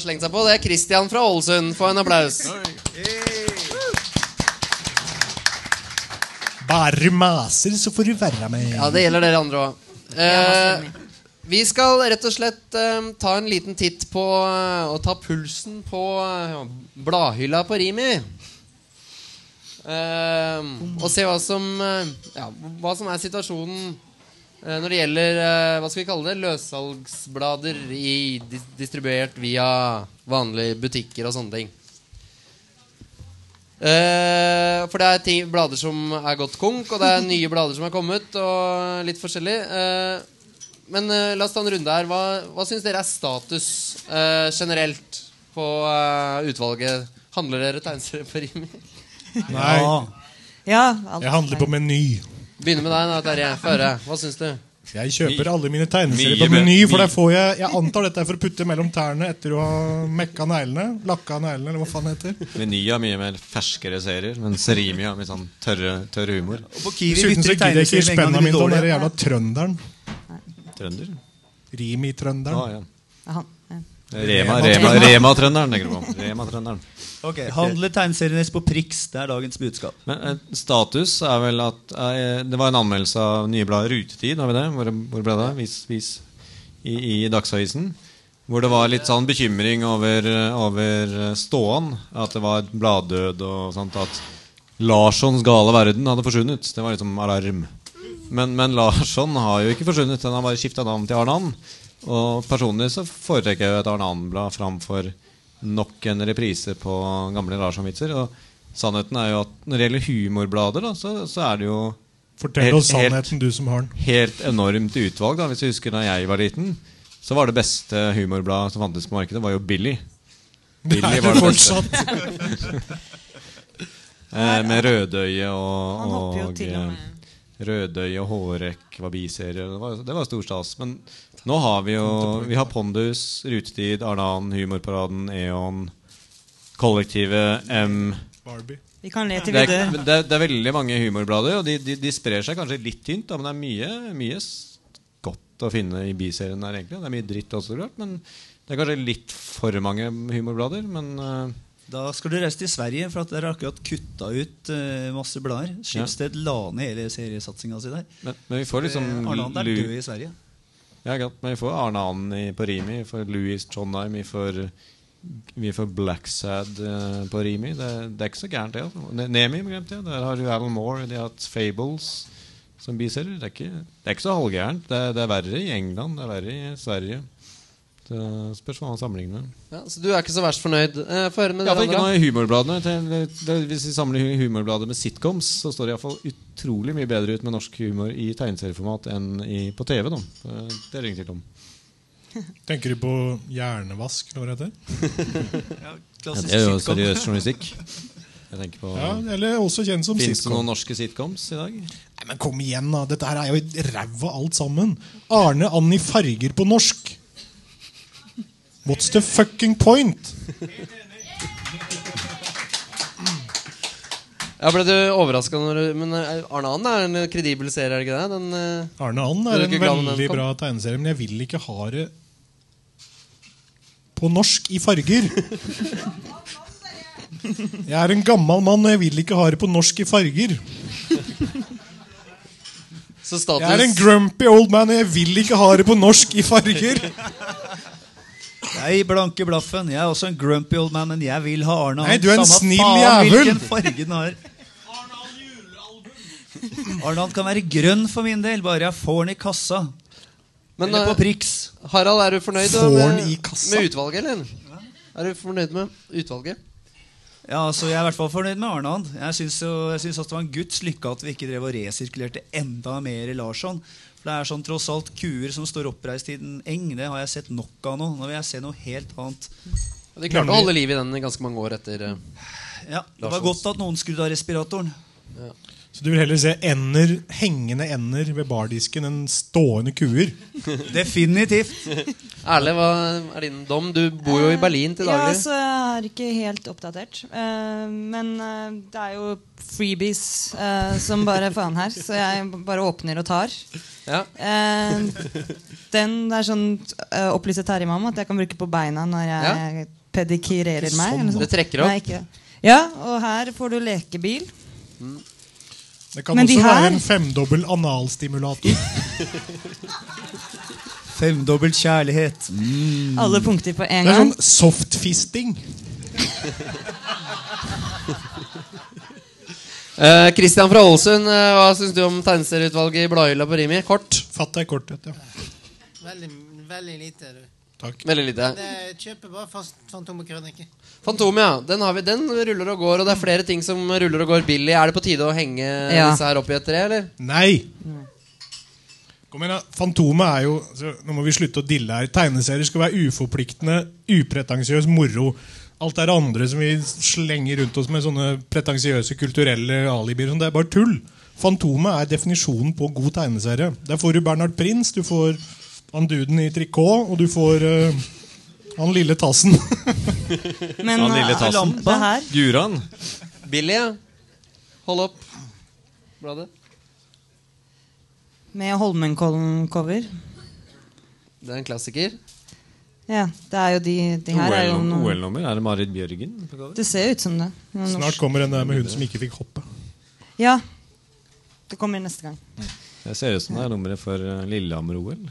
har slengt seg på. Det er Christian fra Ålesund. Få en applaus. Bare maser, så får du være med. Ja, det gjelder dere andre òg. Eh, vi skal rett og slett eh, ta en liten titt på eh, og ta pulsen på eh, bladhylla på Rimi. Eh, og se hva som, eh, ja, hva som er situasjonen når det gjelder eh, hva skal vi kalle det, løssalgsblader i, distribuert via vanlige butikker og sånne ting. Eh, for det er ting, blader som er gått konk, og det er nye blader som er kommet. Og litt forskjellig eh, Men eh, la oss ta en runde her. Hva, hva syns dere er status eh, generelt på eh, utvalget? Handler dere tegneserier på Rimi? Nei, Ja, alt jeg handler på Meny. Begynner med deg, da, Terje. Få høre. Hva syns du? Jeg kjøper alle mine tegneserier på Meny. For der får jeg Jeg antar dette er for å putte mellom tærne etter å ha mekka neglene. Lakka neglene, eller hva faen det heter. Meny har mye mer ferskere serier, mens Rimi har mye sånn tørre, tørr humor. Og på Kiwi Dessuten så gidder jeg ikke spenna mine til den jævla trønderen. Trønder? Ah, Rimi-trønderen. ja. Aha, ja. Rema, Rema, Rema, Rema. Rema-trønderen. Ok, Handle tegneseriene på Prix. Det er dagens budskap. Men eh, status er vel at eh, Det var en anmeldelse av nye bladet Rutetid. Har vi det? Hvor, hvor ble det? Vis, vis. I, I Dagsavisen. Hvor det var litt sånn bekymring over, over ståen. At det var bladdød og sånt. At Larssons gale verden hadde forsvunnet. Det var liksom alarm. Men, men Larsson har jo ikke forsvunnet. Han har bare skifta navn til Arne And. Og personlig så foretrekker jeg jo et Arne Anblad framfor nok en reprise på gamle Larsson-vitser. Og sannheten er jo at når det gjelder humorblader, da, så, så er det jo Fortell Helt- oss sannheten, du som har den. helt enormt utvalg. Da. Hvis du husker da jeg var liten, så var det beste humorbladet som fantes på markedet, var jo Billy. Billy Er var det det beste. fortsatt? Eh, med Rødøye og, og og eh, med Rødøye og Hårek var biserier. Det var, det var stor stas. Men nå har vi jo Vi har Pondus, Rutetid, Arnan, Humorparaden, Eon, Kollektivet, M Barbie. Vi kan le til det er, det, er, det er veldig mange humorblader, og de, de, de sprer seg kanskje litt tynt. Da, men det er mye, mye godt å finne i biserien der, egentlig. Det er mye dritt også, klart. Men det er kanskje litt for mange humorblader. Men uh, Da skal du reise til Sverige, for at dere har akkurat kutta ut uh, masse blader. Skipsted la ned hele seriesatsinga si der. men, men vi får liksom Eh, er død i Sverige. Ja, godt, men vi får Arne And på Rimi, vi får Louis Trondheim, vi får, vi får Blacksad eh, på Rimi. Det, det er ikke så gærent, det. Altså. Ne- Nemi, glemte jeg. Der har du Alan Moore. De har hatt Fables som biserier. Det det er ikke så halvgærent. Det, det er verre i England, det er verre i Sverige. Det spørs hva man sammenligner. Ja, så du er ikke så verst fornøyd? Uh, Få høre med Ja, ikke andre. noe i humorbladene. Det, det, hvis vi samler humorbladet med sitcoms, så står det iallfall utrolig mye bedre ut med norsk humor i tegneserieformat enn i, på TV. Da. Det det er det ingen tvil om. Tenker du på hjernevask, eller hva det heter? Ja, ja, det er jo sitcom. seriøs journalistikk. Jeg tenker på Ja, eller også kjent som Fins det sitcom. noen norske sitcoms i dag? Nei, men kom igjen, da. Dette her er jo ræva alt sammen. Arne Annie i farger på norsk. What's the fucking point? Ja, Ble du overraska når du Men eh, Arne And er en kredibel serie, er det ikke det? Den, eh, Arne Ann er er en veldig bra tegneserie, men jeg vil ikke ha det på norsk i farger. Jeg er en gammel mann, og jeg vil ikke ha det på norsk i farger. så status Jeg er en grumpy old man, og jeg vil ikke ha det på norsk i farger. Jeg blanke blaffen. Jeg er også en grumpy old man, men jeg vil ha Arne Nei, du er en Samme snill faen jævel. Hvilken farge den har. Arne kan være grønn for min del, bare jeg får den i kassa. Men Eller på eh, Prix. Harald, er du fornøyd Får med, den i kassa? med utvalget, eller? Er du fornøyd med utvalget? Ja, altså Jeg er i hvert fall fornøyd med Arnand. Jeg syns jo- jeg syns også det var en guds lykke at vi ikke drev og resirkulerte enda mer i Larsson. For det er sånn tross alt kuer som står oppreist i en eng. Det har jeg sett nok av nå. Nå vil jeg se noe helt annet. De klarte å holde liv i den i ganske mange år etter eh, Ja, Det var godt at noen skrudde av respiratoren. Så du vil heller se ender, hengende ender ved bardisken enn stående kuer? Definitivt. Erle, hva er din dom? Du bor jo i Berlin til daglig. Ja, så jeg er ikke helt oppdatert. Eh, men eh, det er jo freebies eh, som bare faen her, så jeg bare åpner og tar. Ja. Eh, den er sånn opplyser Terje meg om at jeg kan bruke på beina når jeg pedikirerer meg. Sånn. Det trekker opp. Nei. Ja, og her får du lekebil. Det kan Men de også her- være en femdobbel analstimulator. Femdobbel kjærlighet. Alle punkter på en Det er gang. sånn softfisting. Eh, Christian fra Ålesund, eh, hva syns du om tegneserieutvalget i Bladhylla på Rimi? Kort. Fatt deg kort, vet du. Veldig, veldig lite. du Takk. Veldig lite. Det kjøper bare fast Fantomekrønike. Fantom, ja. Den, har vi, den ruller og går, og det er flere ting som ruller og går billig. Er det på tide å henge Ja. disse her opp i et tre, eller? Nei! Kom igjen, da. Fantomet er jo så Nå må vi slutte å dille her. Tegneserier skal være uforpliktende, upretensiøs moro. Alt det andre som vi slenger rundt oss med sånne pretensiøse kulturelle alibier, sånn, det er bare tull. Fantomet er definisjonen på god tegneserie. Der får du Bernhard Prins, du får han duden i trikot, og du får eh, han lille tassen. Men Han lille eh, tassen. lampa her Guran. Billy. Hold opp bladet. med Holmenkollen-cover Det er en klassiker. Ja, det er jo de, de her er jo noen OL-nummer. Er det Marit Bjørgen? på cover? Det ser ut som det. Noe Snart kommer den der med hun som ikke fikk hoppe. Ja. Det kommer neste gang. Det ser ut som det er nummeret for eh, Lillehammer-OL.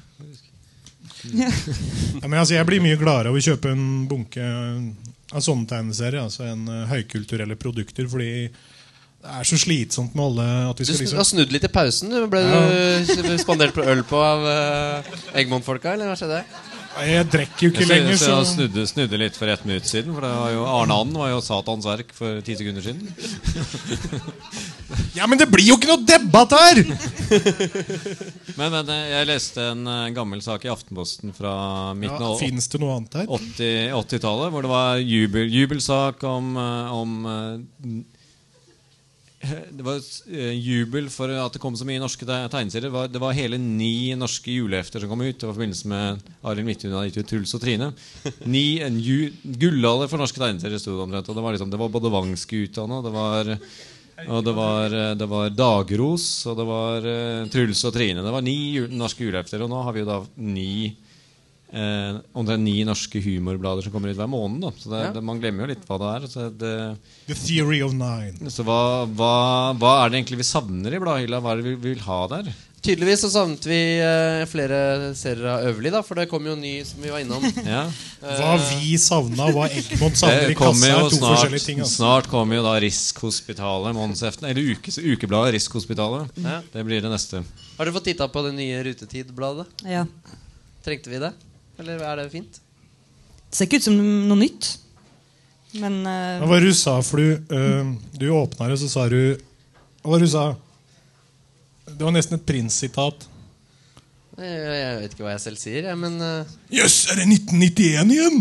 Ja, men altså, jeg blir mye gladere av å kjøpe en bunke av sånne tegneserier altså en uh, høykulturelle produkter, fordi det er så slitsomt med alle at vi Du skal liksom har snudd litt i pausen. Du Ble du spandert på øl på av uh, Eggmond-folka, eller hva skjedde? Jeg drikker jo ikke Jeg lenger, så Jeg snudde, snudde litt for ett minutt siden. For det var jo Arne Anden var jo Satans verk for ti sekunder siden. Ja, men det blir jo ikke noe debatt her! Men, men eh, jeg leste en eh, gammel sak i Aftenposten fra midten av ja, det noe annet her? 80 80-tallet, hvor det var jubel, jubelsak om, eh, om Det var eh, jubel for at det kom så mye norske tegneserier. Det var, det var hele ni norske julehefter som kom ut. Det var i forbindelse med Arild Midthun hadde gitt ut Truls og Trine. Ni, en ju, Gullalder for norske tegneserier sto det omtrent. Og det var, liksom, det var både og det var og det var, eh, det var Dagros, og det var eh, Truls og Trine. Det var ni norske julehefter, og nå har vi jo da ni eh, omtrent ni norske humorblader som kommer ut hver måned. Da. Så det, Ja. det, man glemmer jo litt hva det er. Så, det, The Theory of Nine. så hva, hva, hva er det egentlig vi savner i bladhylla? Hva er det vi vi vil ha der? Tydeligvis så savnet vi eh, flere serier av Øverli, da, for det kom jo ny som vi var innom. Ja. Hva vi savna, hva Egmont savner i kassa, er to snart, forskjellige ting. Altså. snart kommer jo da Risk-hospitalet, månedsheften. Eller ukes, ukebladet Risk-hospitalet. Ja. Det blir det neste. Har dere fått titta på det nye Rutetid-bladet? Ja. Trengte vi det? Eller er det fint? Det ser ikke ut som noe nytt. Men uh, Hva var det du sa? For du, uh, du åpna det, så sa du Hva var det du sa? Det var nesten et Prins-sitat. Jeg, jeg vet ikke hva jeg selv sier, jeg, men eh, Jøss, er det 1991 igjen?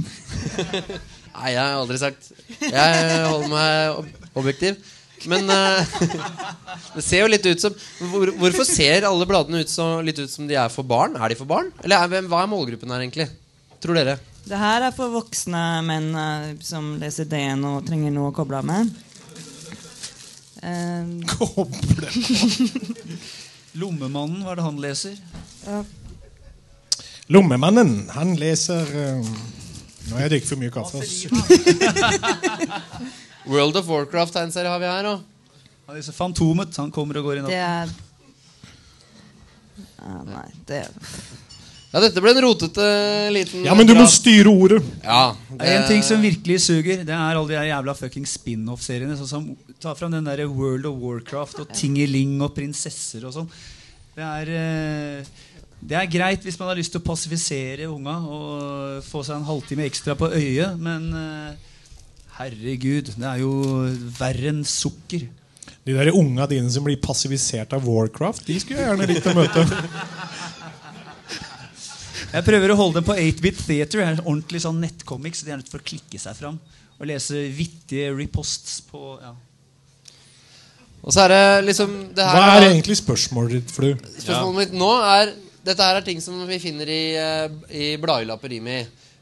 Nei, jeg har aldri sagt Jeg holder meg ob objektiv. Men uh, det ser jo litt ut som hvor, Hvorfor ser alle bladene ut så, litt ut som de er for barn? Er de for barn? Eller er, hva er målgruppen her, egentlig? Tror dere? det her er for voksne menn uh, som leser DN og trenger noe å koble av med. Uh, Koble. Lommemannen, hva er det han leser? Lommemannen, han leser Nå har jeg drukket for mye kaffe. World of Warcraft-tegneserie har vi her. òg. Han disse Fantomet. Han kommer og går i det er Nei, det Ja, dette ble en rotete liten Ja, men du må styre ordet. Ja, Det en ting som virkelig suger. Det er alle de jævla fucking spin-off-seriene. Sånn som Ta fram den der World of Warcraft og Tingeling og prinsesser og sånn. Det er eh, Det er greit hvis man har lyst til å passifisere unga og få seg en halvtime ekstra på øyet, men eh, herregud, det er jo verre enn sukker. De der unga dine som blir passivisert av Warcraft, de skulle jeg gjerne likt å møte. Jeg prøver å holde dem på 8-bit theater. Det er ordentlig sånn nettcomics. De er nødt til å klikke seg fram og lese vittige reposts på ja. Og så er det liksom det her Hva er egentlig spørsmålet ditt, Flu? Spørsmålet mitt nå er Dette her er ting som vi finner i, eh, i Bladhylla på Rimi.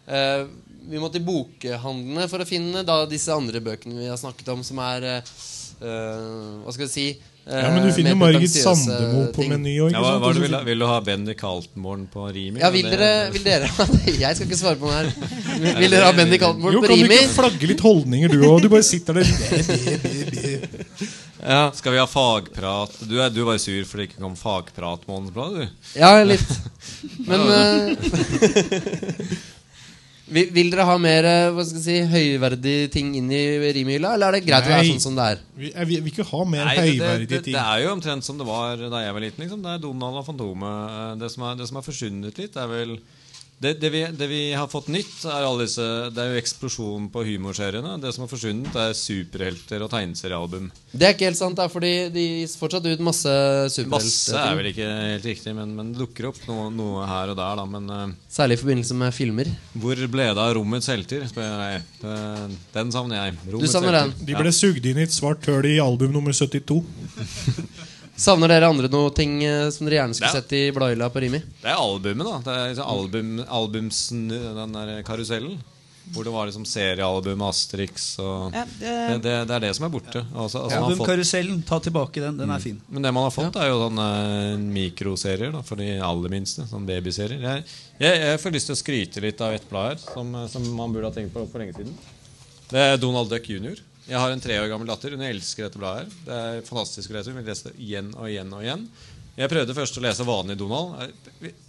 Eh, vi må til bokhandlene for å finne da disse andre bøkene vi har snakket om, som er eh, eh, Hva skal vi si eh, Ja, Men du finner Margit Sandemo på. Meny òg. Ja, hva, hva vil, vil du ha Benny Kaltenborn på Rimi? Ja, vil dere, vil dere Jeg skal ikke svare på den her. Vil dere ha Benny Rimi? Jo, kan du ikke flagge litt holdninger, du òg? Du bare sitter der. Ja. Skal vi ha fagprat? Du er, du bare sur fordi det ikke kom fagprat månedsblad, du. ja, litt. Men eh, vil, vil dere ha mer eh, hva skal jeg si, høyverdige ting inn i Rimi-hylla, eller er det greit å være sånn som det er? Vi, jeg vil vil ikke ha mer Nei, høyverdige det, det, ting. det er jo omtrent som det var da jeg var liten. Liksom. Det er Donald og Fantomet. Eh, Det som er, det som har forsvunnet litt, er vel det, det, vi, det vi har fått nytt, er alle disse Det er jo eksplosjon på humorseriene. Det som har forsvunnet, er superhelter og tegneseriealbum. Det er ikke helt sant, fordi de gir fortsatt ut masse superhelter. Masse er vel ikke helt riktig, men, men det dukker opp noe, noe her og der. Da. Men eh, Særlig i forbindelse med filmer. hvor ble det av rommets helter? spør jeg. Den savner jeg. Rommets savner helter. den? De ble sugd inn i et svart høl i album nummer 72. Savner dere andre noe ting eh, som dere gjerne skulle Ja. sett i Bladhylla på Rimi? Det er albumet, da. Det er liksom album, albumsen, den der karusellen. Hvor det var liksom seriealbum Asterix og Ja, det, det, det, det er det som er borte. Altså, altså, Albumkarusellen, ta tilbake den. Den er fin. men det man har fått, er jo sånne mikroserier da, for de aller minste. Sånn babyserier. Jeg, jeg, jeg får lyst til å skryte litt av et blad her som, som man burde ha tenkt på for lenge siden. Det er Donald Duck jr. Jeg har en tre år gammel datter. Hun elsker dette bladet. her Det er fantastisk å lese. Hun vil lese det igjen og igjen og igjen. Jeg prøvde først å lese vanlig Donald.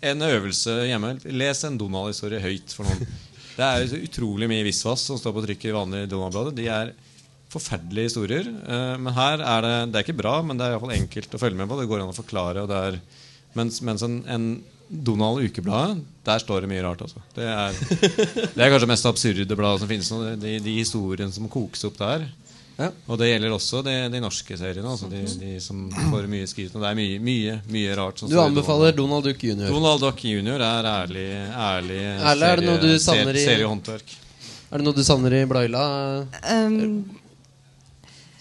En øvelse hjemme. Les en Donald-historie høyt for noen. Det er utrolig mye visvas som står på trykk i vanlig Donald-bladet. De er forferdelige historier. eh, Men her er det Det er ikke bra, men det er i hvert fall enkelt å følge med på. Det går an å forklare. Og det er, mens, mens en, en Donald Ukebladet, der står det mye rart. Altså. Det, er, det er kanskje det mest absurde bladet som finnes nå. De, de historiene som kokes opp der. Ja. Og det gjelder også de, de norske seriene. Altså de, de som får mye skryt. Og det er mye, mye, mye rart. Som Du anbefaler Donald. Donald Duck jr. Donald Duck jr. er ærlig, ærlig Ærlig, er det noe du savner i- seriehåndverk. Er det noe du savner i Bladhylla, um,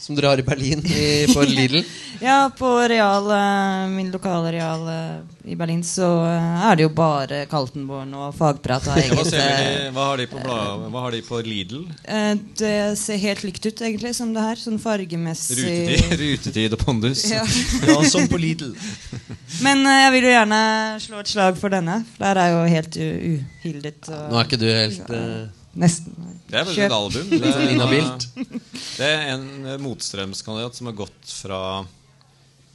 som dere har i Berlin i, på Lidl? ja, på real, eh, min lokale real eh, i Berlin så eh, er det jo bare Kaltenborn og fagprat Ja, hva, hva, har de på blad, hva har de på Lidl? eh, Det ser helt likt ut, egentlig, som det her. Sånn fargemessig Rutetid, rutetid og pondus. Ja. Ja, som på Lidl. Men eh, jeg vil jo gjerne slå et slag for denne. For der er jo helt uhildet. Og Nå er ikke du helt eh, Nesten. Det er Kjøp. et album. Det er, inhabilt. det er en eh, motstrømskandidat som har gått fra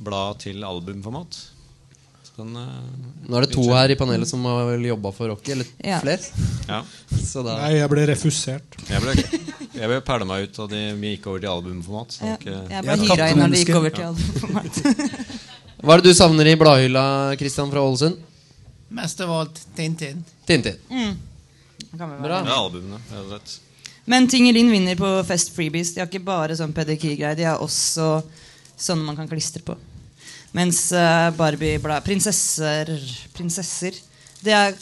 blad til albumformat. Den, uh, Nå er det to her i panelet som har vel jobba for Rocky. Eller Ja. flere. ja. Så da Nei, jeg ble refusert. Jeg ble, jeg ble pælma ut, de vi gikk over til albumformat. Så Ja, ikke, jeg ble hyra inn når de gikk over til albumformat. Hva er det du savner i Bladhylla, Christian fra Ålesund? Mest av alt Tintin. Tintin. Være. Bra. Ja, er albumene, rett og slett. Men Tingelin vinner på Fest Freebies. De har ikke bare sånn pedikir-greier, de har også sånne man kan klistre på. Mens uh, Barbie-blad Prinsesser Prinsesser Det er,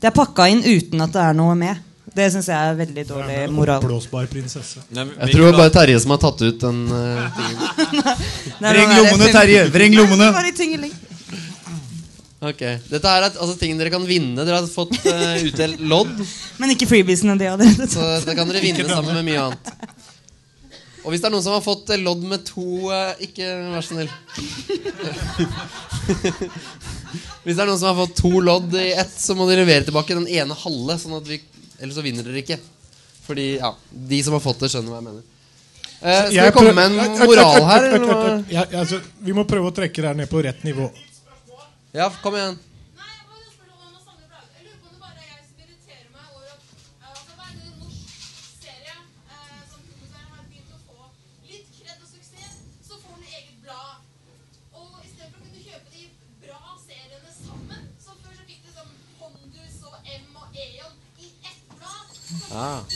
det er pakka inn uten at det er noe med. Det syns jeg er veldig dårlig moral. Oppblåsbar prinsesse. Nei, Jeg tror det var bare Terje som har tatt ut den uh, tingen. Det er Vreng lommene, Terje! Vreng lommene! Ok, Dette er et, altså ting dere kan vinne. Dere har fått uh, utdelt lodd. Men ikke freebiesene de hadde. Så det kan dere vinne sammen med mye annet. Og hvis det er noen som har fått eh, lodd med to eh, Ikke vær så snill. Hvis det er noen som har fått to lodd i ett, så må de levere tilbake den ene halve. Sånn at vi, ellers så vinner dere ikke. Fordi ja, de som har fått det, skjønner hva jeg mener. Eh, skal vi komme prøv- med en moral her? Eller? Ja, altså, vi må prøve å trekke det her ned på rett nivå. Ja, kom igjen. Nei,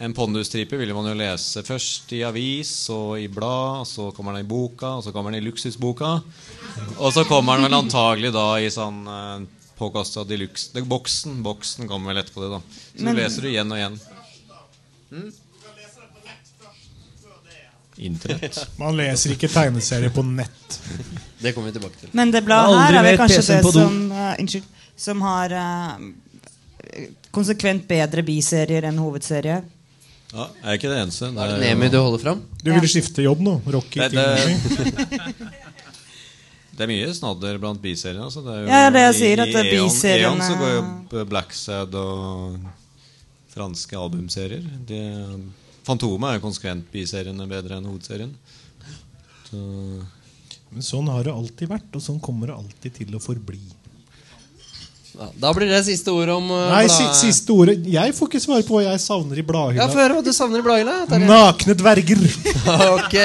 En pondusstripe ville man jo lese først i avis og i blad, og så kommer den i boka, og så kommer den i luksusboka. Og så kommer den vel antagelig da i sånn eh, påkosta de luxe Boksen Boksen kommer vel etterpå det, da. Så Men- du leser du igjen og igjen. Internett. Man leser ikke tegneserier på nett. Det kommer vi tilbake til. Men det bladet her er vel kanskje det som uh, innskyld, Som har uh, konsekvent bedre biserier enn hovedserie. Ja, jeg er ikke det eneste. Det er det Nemi du holder fram. Du ville skifte jobb nå? Rocky Det- det- Det er mye snadder blant biseriene. Altså. Det er jo, Ja, det jeg sier, at i det er Eon- biseriene- Eon så går jo Blacksad og franske albumserier. De, Fantomet er jo konsekvent biseriene bedre enn hovedserien. Så, Men sånn har det alltid vært, og sånn kommer det alltid til å forbli. Ja, da blir det siste ord om uh, Nei, si, Siste ordet Jeg får ikke svare på hva jeg savner i Ja, bladhylla. Få høre hva du savner i bladhylla. Nakne dverger! ok,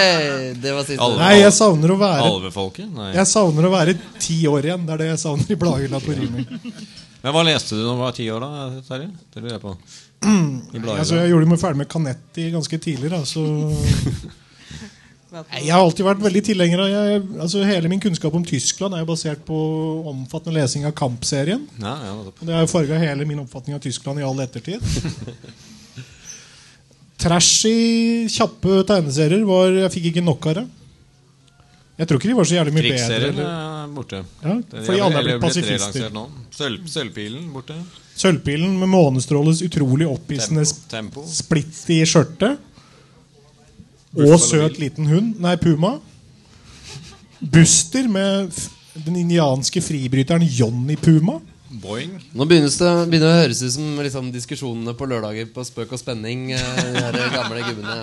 det var siste ordet. ord. Nei, jeg savner å være Alvefolket? Nei. Jeg savner å være ti år igjen. Det er det jeg savner i bladhylla på Rimi. Men hva leste du da du var ti år, da? Terje? Det lurer jeg på. I Altså, jeg gjorde meg ferdig med Canetti ganske tidlig. Da, så Jeg har alltid vært veldig tilhenger av jeg, altså, Hele min kunnskap om Tyskland er jo basert på omfattende lesing av Kamp-serien. ja, ja, det har jo farga hele min oppfatning av Tyskland i all ettertid. Trashy, kjappe tegneserier var Jeg fikk ikke nok av det. Jeg tror ikke de var så jævlig mye bedre. Krigsserien er borte. ja, fordi alle er blitt pasifister. Sølv, sølvpilen borte. Sølvpilen med Månestråles utrolig opphissende Tempo. Tempo. splitt i skjørtet. Og søt liten hund. Nei, puma. Buster med den indianske fribryteren Johnny Puma. Boing. Nå begynner det, begynner det å høres ut som liksom, diskusjonene på lørdager på Spøk og spenning. eh, De her gamle gubbene.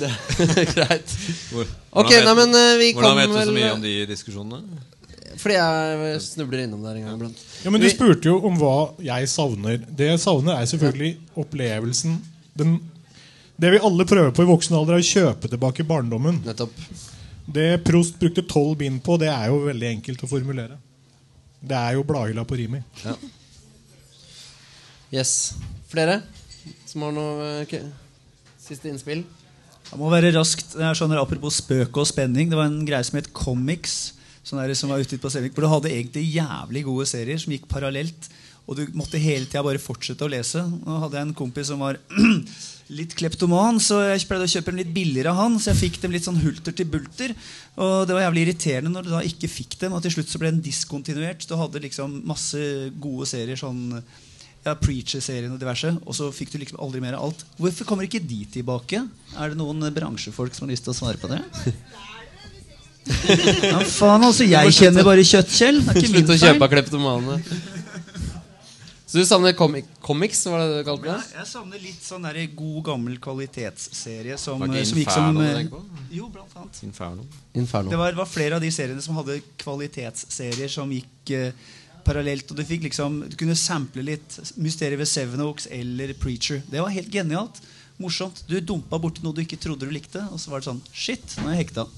Det er greit. Hvor, Ok, hvordan nei, men eh, vi vet, hvordan vet du så mye om de diskusjonene? Fordi jeg snubler innom der en gang iblant. Ja, men Du spurte jo om hva jeg savner. Det jeg savner, er selvfølgelig opplevelsen den, Det vi alle prøver på i voksen alder, er å kjøpe tilbake barndommen. Nettopp. Det Prost brukte tolv bind på, det er jo veldig enkelt å formulere. Det er jo bladhylla på Rimi. Yes. Flere som har noe okay. siste innspill? Det må være raskt. Sånn her, Apropos spøk og spenning. Det var en greie som het Comics. Sånn der, som var ute på Selvik, hvor Du hadde egentlig jævlig gode serier som gikk parallelt. Og du måtte hele tida bare fortsette å lese. Nå hadde jeg en kompis som var litt kleptoman, så jeg pleide å kjøpe dem litt billigere av han. Så jeg fikk dem litt sånn hulter til bulter. Og det var jævlig irriterende når du da ikke fikk dem. Og til slutt så ble den diskontinuert. Du hadde liksom masse gode serier sånn ja, Preacher-serien og diverse. Og så fikk du liksom aldri mer av alt. Hvorfor kommer ikke de tilbake? Er det noen bransjefolk som har lyst til å svare på det? Ja, faen, altså. Jeg kjenner bare kjøttkjell. Slutt å kjøpe av kleptomane. Så du savner comi comics, var det det du kalte Ja, jeg savner litt sånn der god, gammel kvalitetsserie som, Var ikke som gikk som Inferno du eh, på? Jo, blant annet. Inferno. Inferno. Det var, var flere av de seriene som hadde kvalitetsserier som gikk eh, parallelt. Og du fikk liksom Du kunne sample litt Mysteriet ved Seven Oaks eller Preacher. Det var helt genialt. Morsomt. Du dumpa borti noe du ikke trodde du likte, og så var det sånn Shit, nå er jeg hekta.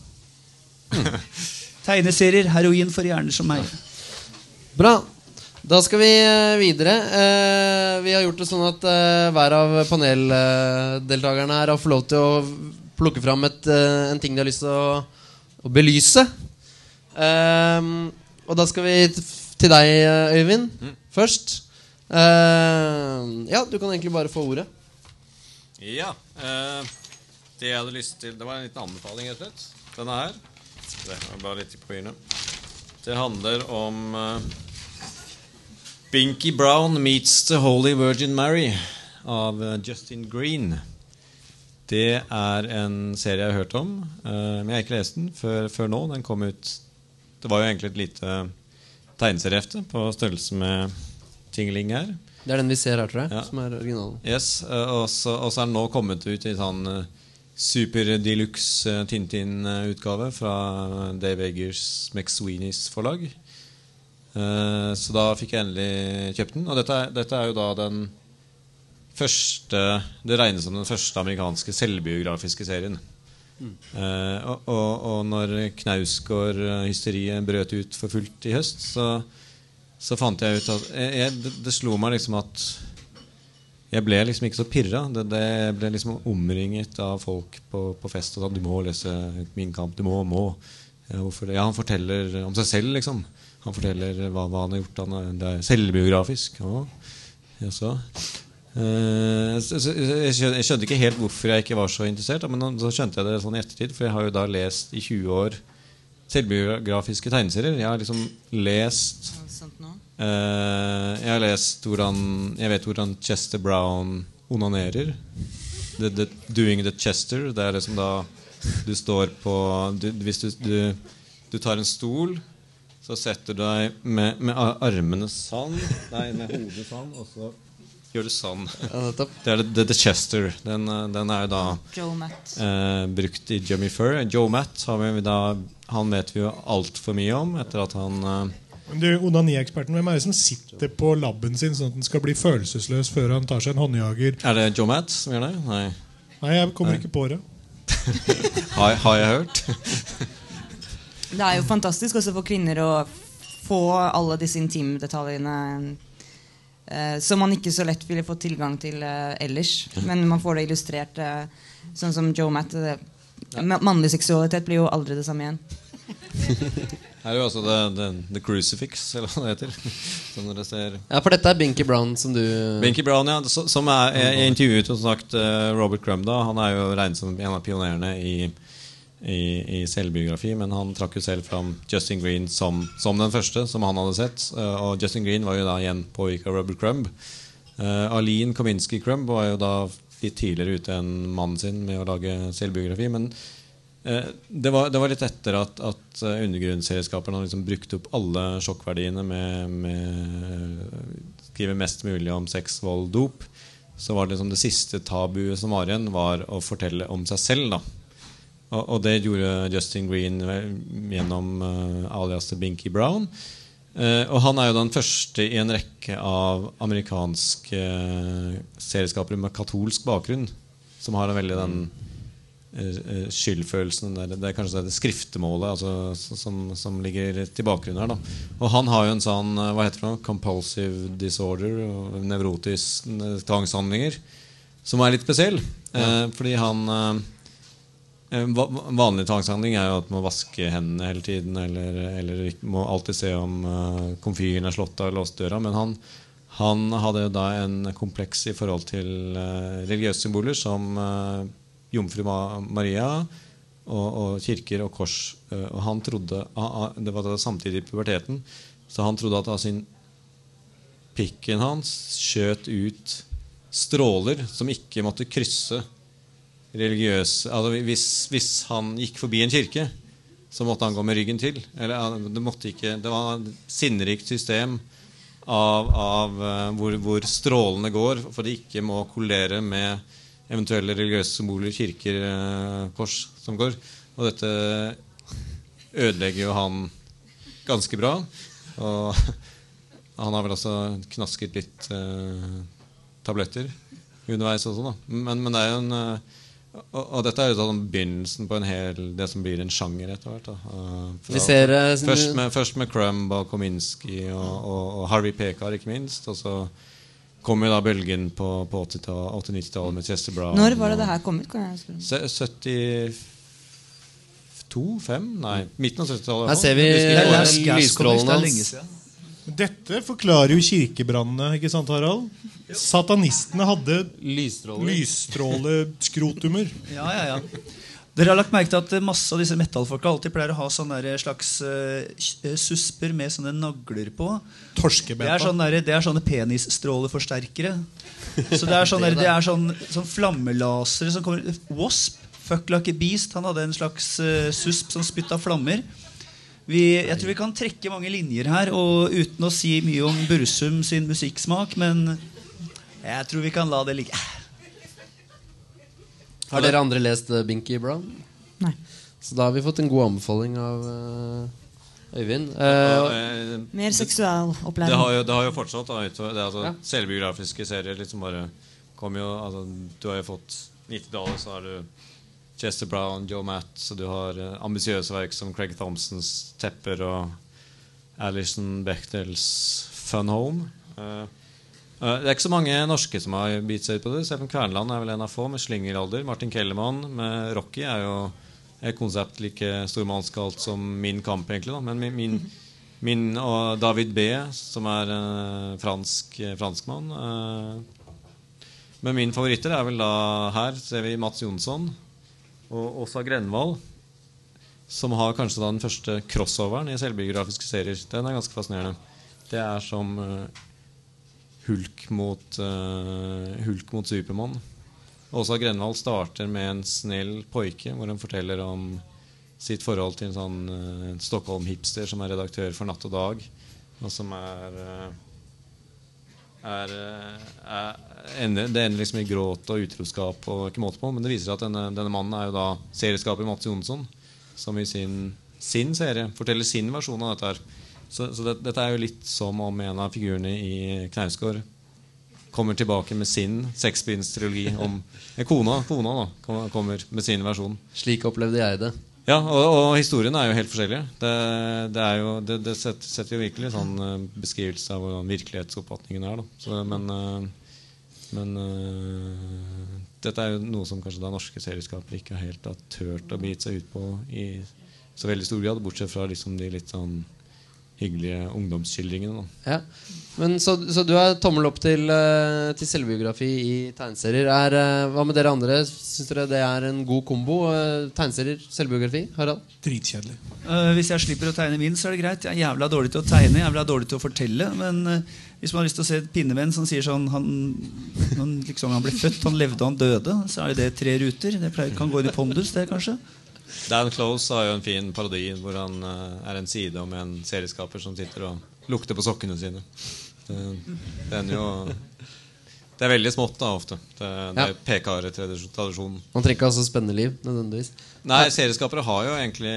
Tegneserier. Heroin for hjerner som meg. Bra. Da skal vi eh, videre. Eh, vi har gjort det sånn at eh, hver av paneldeltakerne her har fått lov til å plukke fram et, en ting de har lyst til å, å belyse. Og da skal vi til deg, Øyvind, Øyvind, først. Ja, du kan egentlig bare få ordet. Ja. Eh, det jeg hadde lyst til Det var en liten anbefaling, rett og slett. Denne her. Det var bare litt på. Det handler om Binky Brown meets The Holy Virgin Mary av eh, Justin Green. Det er en serie jeg har hørt om, eh, men jeg har ikke lest den før, før nå. Den kom ut Det var jo egentlig et lite tegneseriehefte på størrelse med Tingling her. Det er den vi ser her, tror jeg. Ja. Som er originalen. Yes, eh, og så er den nå kommet ut i sånn super deluxe Tintin-utgave fra Dave Eggers McSweeneys forlag. Eh, Så da fikk jeg endelig kjøpt den. Og dette er, dette er jo da den første Det regnes som den første amerikanske selvbiografiske serien. Eh, og, og, og når Knausgård-hysteriet brøt ut for fullt i høst, så, så fant jeg ut at jeg, jeg, det, slo meg liksom at jeg ble liksom ikke så pirra. Det, det jeg ble liksom omringet av folk på, på fest og sa du må lese Min kamp. Du må, må. Ja, det? Ja, han forteller om seg selv, liksom. Han forteller hva, hva han har gjort. Han er, det er selvbiografisk. Ja, jaså. Eh, jeg, skjønte, ikke helt hvorfor jeg ikke var så interessert, men så skjønte jeg det sånn i ettertid. For jeg har jo da lest i 20 år selvbiografiske tegneserier. Jeg har liksom lest. Eh, jeg har lest hvordan Jeg vet hvordan Chester Brown onanerer. The, the, doing the Chester. Det er liksom da du står på du, Hvis du, du, du tar en stol, så setter du deg med, med armene sånn Nei, med hodet sånn, og så gjør du sånn. Det er the, the Chester. Den, den er jo da Joe Matt. eh, brukt i Jimmy Fur. Joe Matt har vi da, han vet vi jo altfor mye om etter at han eh, Men du, Onani-eksperten, hvem er det som sitter på labben sin sånn at den skal bli følelsesløs før han tar seg en håndjager? Er det Joe Matt som gjør det? Nei. Nei, jeg kommer ikke på det. Har, har jeg hørt? Det er jo fantastisk også for kvinner å få alle disse intimdetaljene eh, som man ikke så lett ville fått tilgang til eh, ellers. Men man får det illustrert eh, sånn som Joe Matt. eh, Mannlig seksualitet blir jo aldri det samme igjen. Her er jo også the, the, the Crucifix, eller hva det heter. Som dere ser Ja, for dette er Binky Brown som du Binky Brown, ja. Som er, jeg, jeg intervjuet jo som sagt eh, Robert Crumb. da Han er jo regnet som en av pionerene i, i, i selvbiografi. Men han trakk jo selv fram Justin Green som, som den første, som han hadde sett. Uh, og Justin Green var jo da igjen påvirka av Rubble Crumb. Uh, Aline Kominsky Crumb var jo da litt tidligere ute enn mannen sin med å lage selvbiografi. Men uh, det, var, det var litt etter at, at undergrunnsselskapene liksom brukt opp alle sjokkverdiene med, med skrive mest mulig om sex, vold, dop. Så var det liksom det siste tabuet som var igjen, var å fortelle om seg selv. da og, og det gjorde Justin Green gjennom uh, alias Binky Brown. Uh, og han er jo den første i en rekke av amerikanske uh, serieskapere med katolsk bakgrunn som har en veldig den eh, eh, skyldfølelsen der, Det er kanskje det skriftemålet altså, som, som ligger til bakgrunnen her. Da. Og han har jo en sånn eh, hva heter det compulsive disorder, nevrotiske nevrotisk eh, tvangshandlinger, som er litt spesiell. Ja. fordi han eh, Eh, Vanlig tvangshandling er jo at man må vaske hendene hele tiden. Eller, eller må alltid se om uh, komfyren er slått av eller låst døra. Men han, han hadde jo da en kompleks i forhold til uh, religiøse symboler som uh, Jomfru Maria og, og kirker og kors. Eh, og han trodde Det var da samtidig i puberteten. Så han trodde at av sin pikken hans skjøt ut stråler som ikke måtte krysse religiøse altså hvis, hvis han gikk forbi en kirke, så måtte han gå med ryggen til. Eller, det, måtte ikke, det var et sinnrikt system av, av eh, hvor, hvor strålene går, for de ikke må kollere med eventuelle religiøse symboler, kirker, eh, kors som går. Og dette ødelegger jo han ganske bra. Og han har vel også knasket litt eh, tabletter underveis også, da. Men, men det er jo en eh, og, og dette er jo sånn begynnelsen på en hel, det som blir en sjanger etter hvert. Eh, fra- ser, eh, først, med, først med Crumb og Kominsky og, og, og Harvey Pekar, ikke minst. Og så kom jo da bølgen på, på 80-90-tallet med Chester Brown. Når var det og- det her kom ut? Kan jeg spørre? Se- 72? 5? Nei, midten av 70-tallet. Her ser vi lysstrålene hans. Dette forklarer jo kirkebrannene, ikke sant, Harald? Satanistene hadde lysstråleskrotumer. Ja, ja, ja. Dere har lagt merke til at eh, masse av disse metallfolka alltid pleier å ha sånne slags eh, eh, susper med sånne nagler på. Det er, sånne der, det er sånne penisstråleforsterkere. Så det er sånne, det er sånn, sånn flammelasere som kommer Wasp, Fuck Like a Beast, han hadde en slags uh, susp som spytta flammer. Vi, jeg tror vi kan trekke mange linjer her, og uten å si mye om Bursum sin musikksmak, men jeg tror vi kan la det ligge. Har dere andre lest eh, Binky Brown? Nei. Så da har vi fått en god anbefaling av uh, Øyvind. Uh, ja, uh, Mer seksualopplæring. det, har jo, det har jo fortsatt. Da, det altså Ja. Selvbiografiske serier liksom bare kom jo, altså, Du har jo fått 90-tallet, så har du Chester Brown, Joe Matt, så du har eh, ambisiøse verk som Craig Thompsons 'Tepper' og Alison Bechtels 'Fun Home'. Eh, eh, det er ikke så mange norske som har bitt seg ut på det. Steffen Kvernland er vel en av få med 'Slingeralder'. Martin Kellermann med 'Rocky' er jo et konsept like stormannskalt som 'Min kamp', egentlig. Da. Men min, min, min og David B., som er fransk franskmann Men min favoritter er vel da her ser vi Mats Jonsson og Åsa Grenvald, som har kanskje den første crossoveren i selvbiografiske serier. Den er ganske fascinerende. Det er som eh, Hulk mot, eh, Hulk mot Supermann. Åsa Grenvald starter med en snill poike hvor hun forteller om sitt forhold til en sånn eh, Stockholm-hipster som er redaktør for Natt og Dag, og som er er, eh, er, ender, Det ender liksom i gråt og utroskap og ikke måte på. Men det viser seg at denne, denne mannen er jo da serieskaper Mats Jonsson, som i sin, sin serie forteller sin versjon av dette her. Så, så det, dette er jo litt som om en av figurene i Knausgård kommer tilbake med sin seksbindstrilogi om eh, Kona, kona da, kommer med sin versjon. Slik opplevde jeg det. Ja, og, og historiene er jo helt forskjellige. Det, det, jo, det, det setter, setter jo virkelig sånn eh, beskrivelse av hvordan virkelighetsoppfatningen er. Så, men eh, men eh, dette er jo noe som kanskje da norske serieskapere ikke helt har turt å bite seg ut på i så veldig stor grad, bortsett fra liksom de litt sånn hyggelige ungdomsskildringene. Da. Ja. Men så, så du er tommel opp til, eh, til selvbiografi i tegneserier. Er, eh, hva med dere andre? Syns dere det er en god kombo? eh, Tegneserier, selvbiografi? Harald? Dritkjedelig. Uh, hvis jeg slipper å tegne min, så er det greit. Jeg er jævla dårlig til å tegne, jævla dårlig til å fortelle. Men uh, hvis man har lyst til å se et pinnevenn som sier sånn han, han, liksom, han ble født, han levde, han døde, så er det tre ruter. Det pleier, kan gå inn i pondus, det, kanskje. Dan Close har jo en fin parodi hvor han eh, er en side om en serieskaper som sitter og lukter på sokkene sine. Det, den jo Det er veldig smått, da, ofte. Det, det er PKR-tradisjonen. Man trenger ikke ha så spennende liv, nødvendigvis. Nei, serieskapere har jo egentlig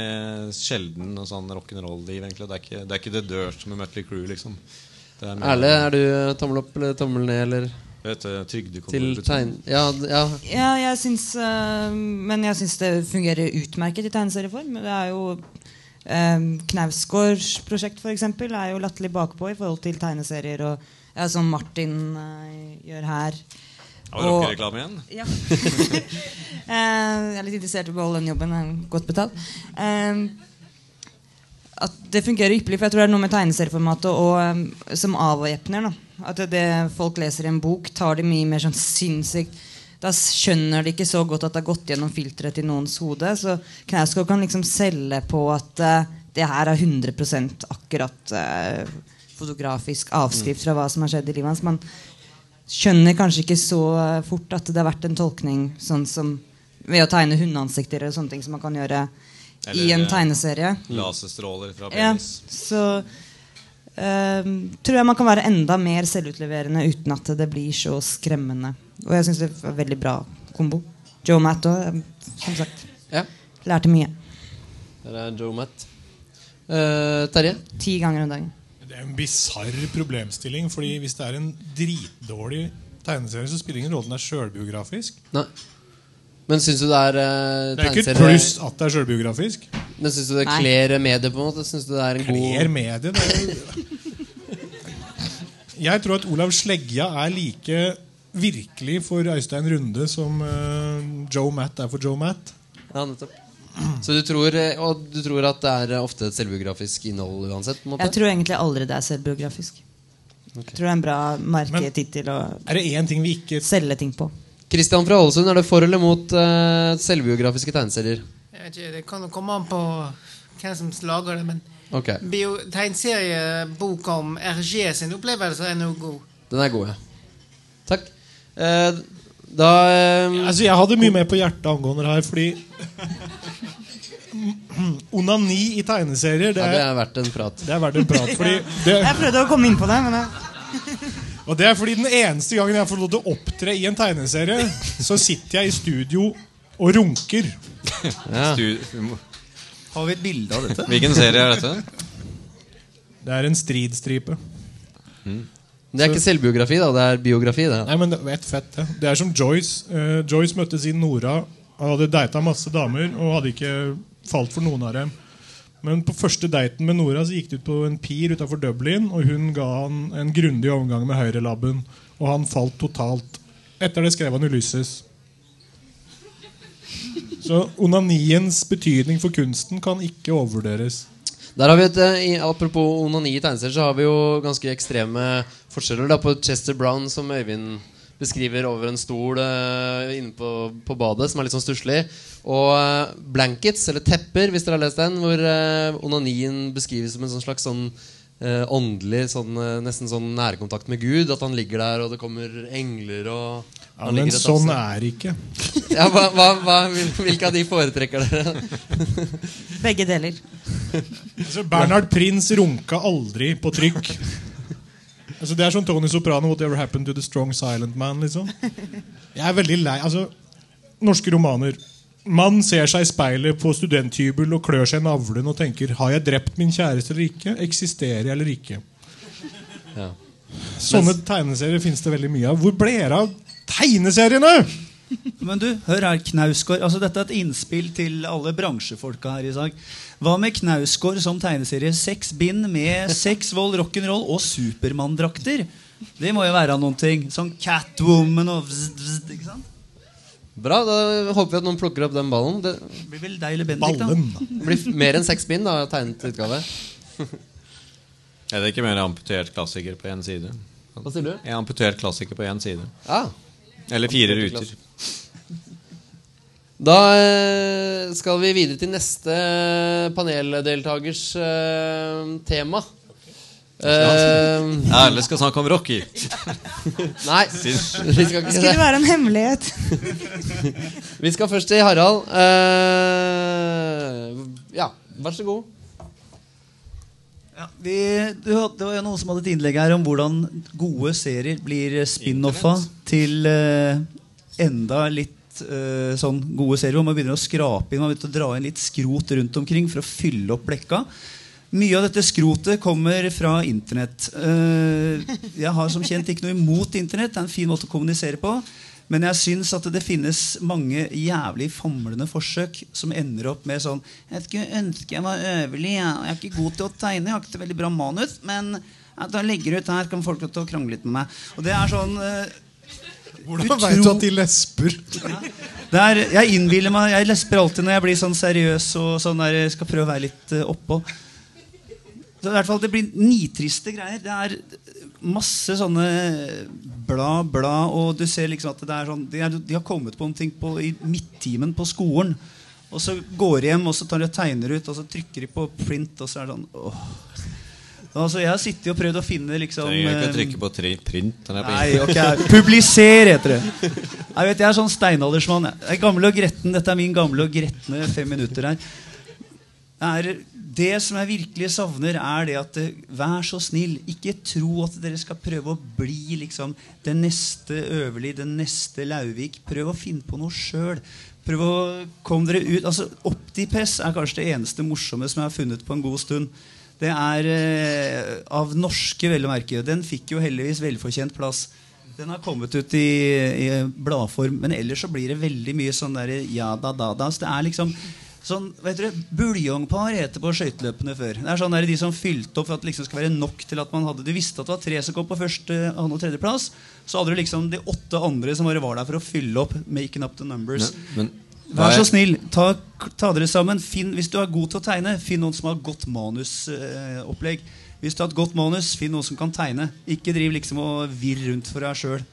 sjelden noe sånn rock'n'roll-liv. egentlig Det er ikke det er ikke The Dirt med Mutley Crew, liksom. Er Erle, er du tommel opp eller tommel ned, eller Til tegn... Ja, ja. Ja, jeg syns uh, Men jeg syns det fungerer utmerket i tegneserieform. Det er jo um, Knausgårds prosjekt for eksempel, er jo latterlig bakpå i forhold til tegneserier. Og ja, som Martin uh, gjør her. Har vi rockereklame igjen? Ja. Eh, jeg er litt interessert i å beholde den jobben. Den er godt betalt. Eh, at det fungerer ypperlig, for jeg tror det er noe med tegneserieformatet og, eh, som avvæpner. At det, det folk leser i en bok, tar det mye mer sånn sinnssykt Da skjønner de ikke så godt at det har gått gjennom filteret til noens hode. Så Knausgård kan liksom selge på at uh, det her er 100% akkurat uh, fotografisk avskrift fra hva som har skjedd i livet hans. Man skjønner kanskje ikke så eh, fort at det har vært en tolkning sånn som ved å tegne hundeansikter eller sånne ting som man kan gjøre i en eh, tegneserie. Laserstråler fra Ja, penis. så uh, tror jeg man kan være enda mer selvutleverende uten at det blir så skremmende. Og jeg syns det var veldig bra kombo. Joe Matt òg, som sagt. ja. Lærte mye. Der er Joe Matt. Uh, Terje? Ti ganger om dagen. Det er en bisarr problemstilling. Fordi hvis det er en dritdårlig tegneserie, så spiller det ingen rolle om den er sjølbiografisk. Men syns du det er uh, Det er ikke et pluss at det er sjølbiografisk. Men syns du det kler mediet, på en måte? Synes du det er en Kler god mediet. Jeg tror at Olav Sleggja er like virkelig for Øystein Runde som uh, Joe Matt er for Joe Matt. Ja, nettopp. Så du tror, eh, og du tror at det er ofte et selvbiografisk innhold uansett? på en måte? Jeg tror egentlig aldri det er selvbiografisk. Jeg tror det er en bra merketittel å Er det en ting vi ikke selge ting på. Kristian fra Ålesund, er det for eller mot uh, selvbiografiske tegneserier? Jeg vet ikke, Det kan jo komme an på hvem som lager det, men okay. bio, tegneserieboka om RG sin opplevelse er noe god. Den er god, ja. Takk. Uh, da eh, Altså, Jeg hadde mye mer på hjertet angående det her, fordi Onani i tegneserier, det ja, Det er, er verdt en prat. det er verdt en prat. Fordi det, Jeg prøvde å komme inn på det, men jeg... og det er fordi den eneste gangen jeg får lov til å opptre i en tegneserie, så sitter jeg i studio og runker. Ja. Har vi et bilde av dette? Hvilken serie er dette? Det er en stridstripe. Det er ikke selvbiografi, da. Det er biografi. det Nei, men det vet fett, det. Det er som Joyce. Uh, Joyce møtte sin Nora Han hadde data masse damer og hadde ikke falt for noen av dem. Men på første daten med Nora så gikk det ut på en pir utafor Dublin, og hun ga han en grundig omgang med høyrelabben, og han falt totalt. Etter det skrev han Ulysses. Så onaniens betydning for kunsten kan ikke overvurderes. Der har vi et, eh, Apropos onani i tegneserier, så har vi jo ganske ekstreme forskjeller. Da, på Chester Brown, som Øyvind beskriver over en stol uh, inne på, på badet, som er litt sånn stusslig. Og uh, blankets, eller tepper, hvis dere har lest den, hvor uh, onanien beskrives som en sånn slags sånn åndelig, sånn, nesten sånn nærkontakt med Gud. At han ligger der, og det kommer engler og Ja, men sånn er det ikke. ja, hva, hva, hva, Hvilke av de foretrekker dere? Begge deler. Altså, Bernhard Prins runka aldri på trykk. Altså, det er som Tony Soprano, 'Whatever Happened to the Strong Silent Man'. liksom Jeg er veldig lei altså, Norske romaner. Mann ser seg i speilet på studenthybel og klør seg i navlen og tenker 'Har jeg drept min kjæreste eller ikke? Eksisterer jeg eller ikke?' Ja. Sånne tegneserier finnes det veldig mye av. Hvor ble det av tegneseriene? Men du, hør her, Knausgård. Altså, dette er et innspill til alle bransjefolka her i dag. Hva med Knausgård som tegneserie? Seks bind med sex, vold, rock'n'roll og Supermann-drakter. Det må jo være noen ting. Sånn Catwoman og vzz, vzz, ikke sant? Bra, da håper vi at noen plukker opp den ballen. Det Det blir vel deg eller Bendik, da. Ballen. da. blir mer enn seks bind, da, tegnet utgave. Er det ikke mer amputert klassiker på én side? Hva sier du? En amputert klassiker på én side. Ja. Eller fire ruter. Da eh, skal vi videre til neste paneldeltakers eh, tema. Uh, Erle skal snakke om Rocky. nei, vi skal Det ikke skulle være en hemmelighet. Vi skal først til Harald. Uh, ja, vær så god. Ja, vi, du, det var jo noen som hadde et innlegg her om hvordan gode serier blir spin-offa til eh, enda litt eh, sånn gode serier. Hvor man begynner å skrape inn, man begynner å dra inn litt skrot rundt omkring for å fylle opp blekka. Mye av dette skrotet kommer fra Internett. Eh, jeg har som kjent ikke noe imot Internett. Det er en fin måte å kommunisere på. Men jeg syns at det finnes mange jævlig famlende forsøk som ender opp med sånn Jeg skulle ønske jeg var øverlig. Jeg er ikke god til å tegne. Jeg har ikke så veldig bra manus. Men da legger ut her, kan folk til å krangle litt med meg. Og det er sånn eh, Hvordan vet du at de lesper? det er, jeg innbiller meg Jeg lesper alltid når jeg blir sånn seriøs og sånn der, skal prøve å være litt eh, oppå. I hvert fall Det blir nitriste greier. Det er masse sånne bla, bla, og du ser liksom at det er sånn De, er, de har kommet på en ting på, i midttimen på skolen. Og så går de hjem og så tar de og tegner ut, og så trykker de på print, og så er det sånn åh. Altså, Jeg har sittet og prøvd å finne liksom Trenger ikke eh, å trykke på tri print. Nei, okay. Publiser, heter det. Jeg vet, jeg er sånn steinaldersmann. Jeg. Jeg er gammel og gretten. Dette er min gamle og gretne fem minutter her. Det, er, det som jeg virkelig savner, er det at eh, Vær så snill, ikke tro at dere skal prøve å bli liksom den neste Øverli, den neste Lauvik. Prøv å finne på noe sjøl. Prøv å komme dere ut altså, Optipress er kanskje det eneste morsomme som jeg har funnet på en god stund. Det er eh, av norske, vel å merke. Den fikk jo heldigvis velfortjent plass. Den har kommet ut i, i bladform, men ellers så blir det veldig mye sånn der ja da da da. Så det er liksom sånn, vet dere, Buljongpar heter på skøyteløpene før. Det er sånn der De som fylte opp for at det liksom skal være nok til at man hadde Du visste at det var tre som kom på første, annen og tredjeplass. Så hadde du liksom de åtte andre som bare var der for å fylle opp. Making up the numbers. Men, men Vær så snill, ta, ta dere sammen. Finn, hvis du er god til å tegne, finn noen som har godt manusopplegg. hvis du har et godt manus, finn noen som kan tegne. Ikke driv liksom og virr rundt for deg sjøl.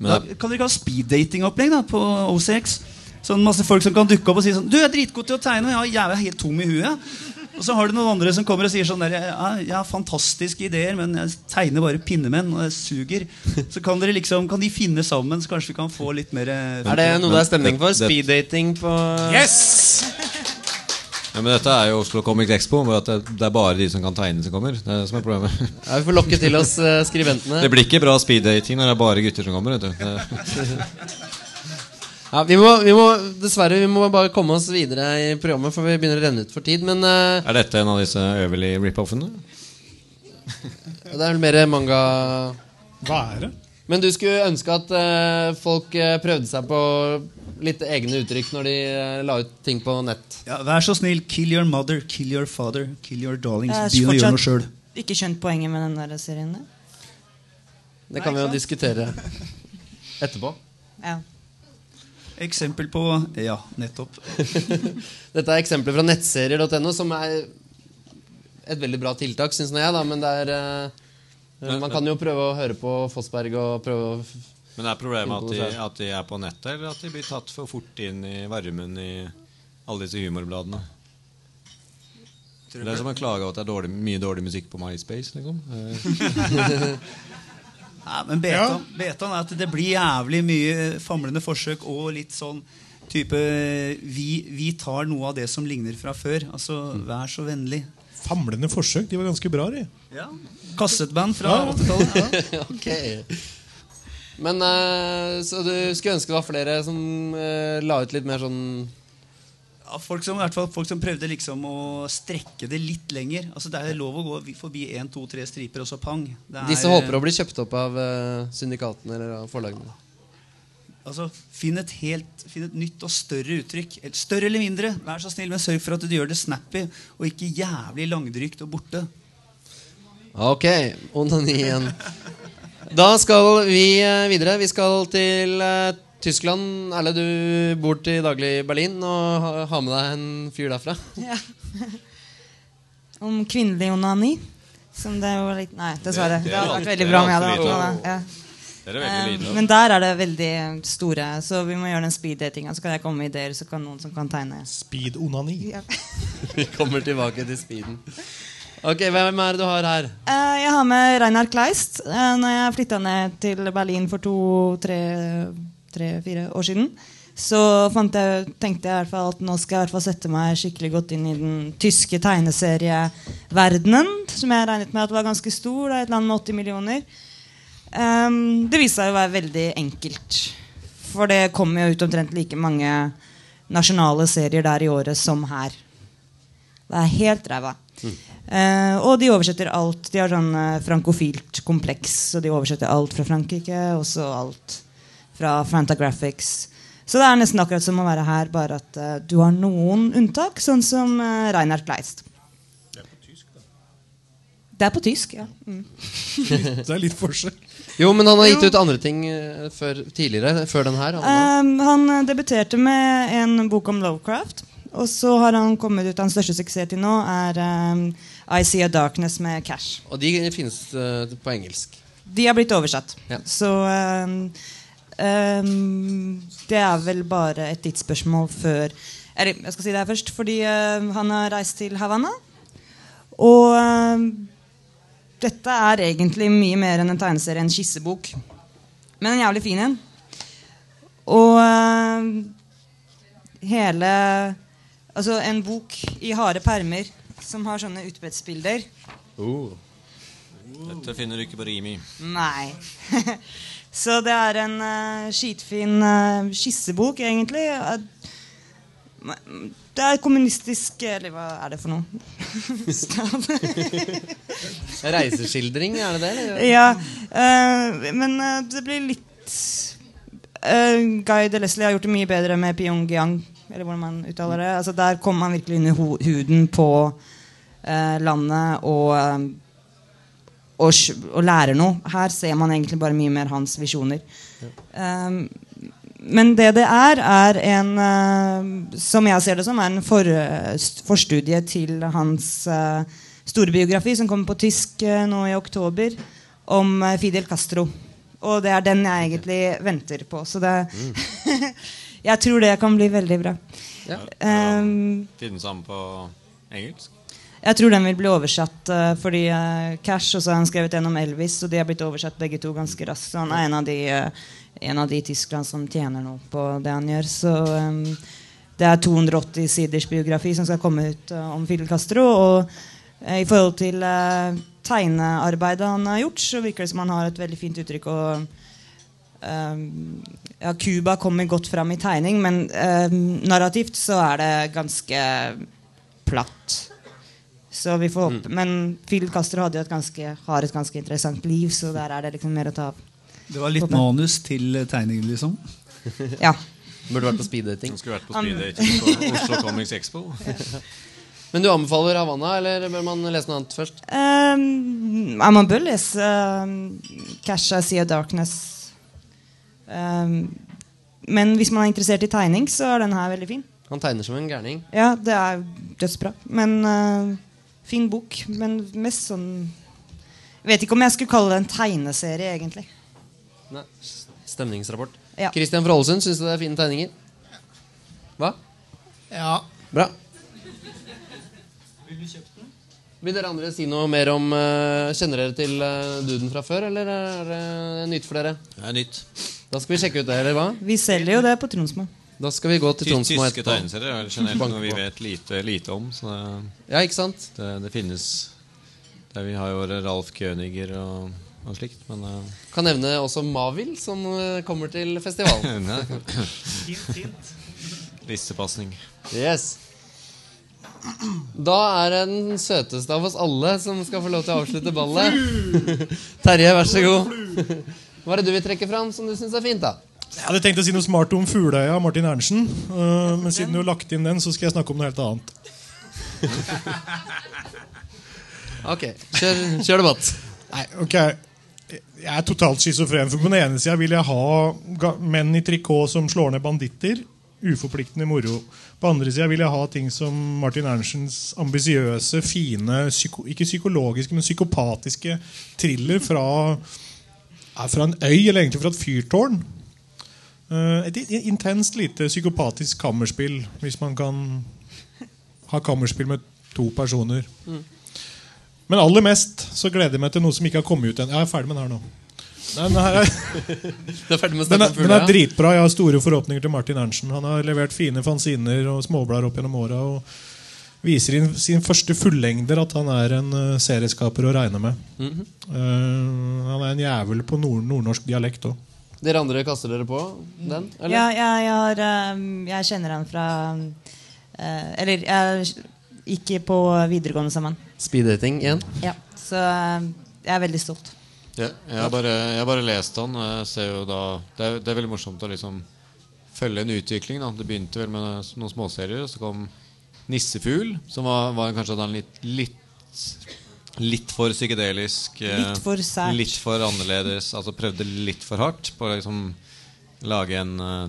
Kan dere ikke ha speeddatingopplegg da, på OCX? Sånn masse folk som kan dukke opp og si sånn Du, jeg er dritgod til å tegne, men jeg er helt tom i huet. Og så har du noen andre som kommer og sier sånn der, ja, Jeg har fantastiske ideer, men jeg tegner bare pinnemenn, og jeg suger. Så kan dere liksom, kan de finne sammen, så kanskje vi kan få litt mer eh, Er det noe det er stemning for? Speeddating på Yes! Ja, men dette er jo Oslo Comic Expo, hvor at det, det er bare de som kan tegne, som kommer. Det er det som er problemet. Ja, Vi får lokke til oss eh, skribentene. Det blir ikke bra speeddating når det er bare gutter som kommer. Vet du. Det, Ja, vi må, vi må, dessverre vi må bare komme oss videre i programmet, for vi begynner å renne ut for tid. Men uh, er dette en av disse øverlige rip-offene? det er vel mer manga Hva er det? Men du skulle ønske at uh, folk eh, prøvde seg på litt egne uttrykk når de uh, la ut ting på nett. Ja, vær så snill, kill your mother, kill your father, kill your darlings. Begynn å gjøre noe sjøl. ikke skjønt poenget med den der serien. Det kan vi jo diskutere etterpå. Ja. Eksempel på Ja, nettopp. Dette er eksempler fra nettserier.no, som er et veldig bra tiltak, syns jeg. da, Men det er eh, Man kan jo prøve å høre på Fossberg og prøve å Men er problemet at de, at de er på nettet, eller at de blir tatt for fort inn i varmen i alle disse humorbladene? Det er som en klage over at det er dårlig, mye dårlig musikk på MySpace. liksom Ja, men betaen, betaen er at det blir jævlig mye famlende forsøk og litt sånn type vi, vi tar noe av det som ligner fra før. Altså, vær så vennlig. Famlende forsøk. De var ganske bra, de. Kassettband fra Ja. 80-tallet. Ja. Ok. Men uh, Så du skulle ønske det var flere som uh, la ut litt mer sånn Ja, folk, som, i hvert fall, folk som prøvde liksom å strekke det litt lenger. Altså, det er lov å gå forbi én, to, tre striper, og så pang. Det er, Disse håper å bli kjøpt opp av eh, syndikatene eller av forlagene. Altså, finn et, helt, finn et nytt og større uttrykk. Større eller mindre. Vær så snill, men sørg for at du gjør det snappy og ikke jævlig langdrygt og borte. Ok, onani igjen. Da skal vi eh, videre. Vi skal til eh, Tyskland. Erle, du bor til daglig i Berlin og har med deg en fyr derfra. Ja. Om kvinnelig onani. Som det var litt Nei, dessverre. Det- det Det hadde vært veldig bra om jeg hadde hatt med det. Ja. Um, men der er det veldig store, så vi må gjøre den speed-datinga. Så kan jeg komme med ideer, så kan noen som kan tegne. Speed-onani. Ja. Vi kommer tilbake til speeden. Ok, Hvem er det du har her? Uh, Jeg har med Reinhard Kleist. Uh, når jeg flytta ned til Berlin for to-tre-fire år siden, så fant jeg, tenkte jeg i hvert fall at nå skal jeg i hvert fall sette meg skikkelig godt inn i den tyske tegneserieverdenen, som jeg regnet med at var ganske stor. da, et land med 80 millioner. Um, det viste seg å være veldig enkelt. For det kommer jo ut omtrent like mange nasjonale serier der i året som her. Det er helt ræva. Eh, og de oversetter alt. De har sånn uh, frankofilt kompleks, så de oversetter alt fra Frankrike, også alt fra Fantagraphics. Så det er nesten akkurat som å være her, bare at uh, du har noen unntak, sånn som uh, Reinhard Kleist. Det er på tysk, da. Det er på tysk, ja. Mm. Det er litt forskjell. Jo, men han har gitt Jo. ut andre ting eh, før, tidligere. Før den her. Han, Um, han debuterte med en bok om Lovecraft. Og så har han kommet ut Hans største suksess til nå er um, I See a Darkness med Cash. og de finnes uh, på engelsk. De har blitt oversatt. Ja. Så um, det er vel bare et tidsspørsmål før Eller jeg skal si det her først. Fordi um, han har reist til Havanna. Og um, dette er egentlig mye mer enn en tegneserie, en skissebok. Men en jævlig fin en. Og hele Altså en bok i harde permer som har sånne utbrettsbilder. Dette finner du ikke på Rimi. Nei. Så det er en uh, skitfin uh, skissebok, egentlig. Uh, det er kommunistisk Eller hva er det for noe? Reiseskildring, er det det? Eller? ja. Uh, men uh, det blir litt uh, Guy de Leslie har gjort det mye bedre med Pyongyang. Eller hvordan man uttaler det. Altså, der kommer man virkelig inn ho huden på eh, landet og eh, og, og lærer noe. Her ser man egentlig bare mye mer hans visjoner. Um, men det det er, er en uh, Som jeg ser det som, er en for, st- forstudie til hans uh, store biografi, som kommer på tysk uh, nå i oktober, om Fidel Castro. Og det er den jeg egentlig venter på. Så det Jeg tror det kan bli veldig bra. Ja. Um, Finne sammen på engelsk? Jeg tror den vil bli oversatt uh, fordi uh, Cash og så har han skrevet en om Elvis, og de har blitt oversatt begge to ganske raskt. Så han er en av de, uh, en av de Tyskland som tjener noe på det han gjør. Så um, det er 280 siders biografi som skal komme ut om Fidel Castro. Og i forhold til tegnearbeidet han har gjort, så virker det som han har et veldig fint uttrykk. og ja, Cuba kommer godt fram i tegning, men narrativt så er det ganske platt. Så vi får håpe. Men Phil Castro hadde jo et ganske, har et ganske interessant liv, så der er det liksom mer å ta av. Det var litt håpe. manus til tegning, liksom. Ja. Burde vært på speeddating. Skulle vært på speeddating på Oslo Comics Expo. Men du anbefaler Havanna, eller bør man lese noe annet først? Um, man bør lese um, Cash I See of Darkness. Um, men hvis man er interessert i tegning, så er den her veldig fin. Han tegner som en gærning. Ja, det er dødsbra. Men uh, fin bok. Men mest sånn Vet ikke om jeg skulle kalle det en tegneserie, egentlig. Nei. Stemningsrapport. Ja. Christian fra Ålesund, syns du det er fine tegninger? Hva? Ja. Bra. Vil dere andre si noe mer om uh, Kjenner dere til uh, duden fra før, eller er det nytt for dere? Det er nytt. Da skal vi sjekke ut det, eller hva? Vi selger jo det på Tronsmo. Da skal vi gå til Ty etterpå. tyske tegneserier er generelt noe vi vet lite, lite om. Så det, Ja, ikke sant? det, det finnes der Vi har jo Ralf Königer og, og slikt, men uh... Kan nevne også Mavil, som eh, kommer til festivalen. nei. Listepasning. Yes. Da er det den søteste av oss alle som skal få lov til å avslutte ballet. Terje, vær så god. Hva er det du vil trekke fram som du syns er fint, da? Jeg hadde tenkt å si noe smart om Fugleøya, Martin Ernsen. Uh, men siden du har lagt inn den, så skal jeg snakke om noe helt annet. Ok, kjør, kjør debatt. Nei, ok Jeg er totalt schizofren. For på den ene sida vil jeg ha menn i trikot som slår ned banditter. Uforpliktende moro. På andre sida vil jeg ha ting som Martin Erntsens ambisiøse, fine, psyko, ikke psykologiske, men psykopatiske thriller fra, fra en øy, eller egentlig fra et fyrtårn. Eh, Et intenst lite psykopatisk kammerspill, hvis man kan ha kammerspill med to personer. Men aller mest så gleder jeg meg til noe som ikke har kommet ut ennå. Jeg er ferdig med den her nå. Den, her er, den, er, den er dritbra. Jeg har store forhåpninger til Martin Ernsten. Han har levert fine fanziner og småblader opp gjennom åra. Og viser i sin første fullengder at han er en eh, serieskaper å regne med. Mm -hmm. uh, han er en jævel på nord nordnorsk dialekt òg. Dere andre kaster dere på den? Eller? Ja, jeg, jeg, har, um, jeg kjenner han fra uh, Eller jeg gikk på videregående sammen. Speeddating igjen? Ja, så um, jeg er veldig stolt. Ja, jeg, har bare, jeg har bare lest han. da, det, er, det er veldig morsomt å liksom følge en utvikling. Da. Det begynte vel med noen småserier, og så kom Nissefugl, som var, var kanskje da litt, litt, litt for psykedelisk. eh, Litt for sært. Litt for annerledes. Altså prøvde litt for hardt på å liksom lage en uh,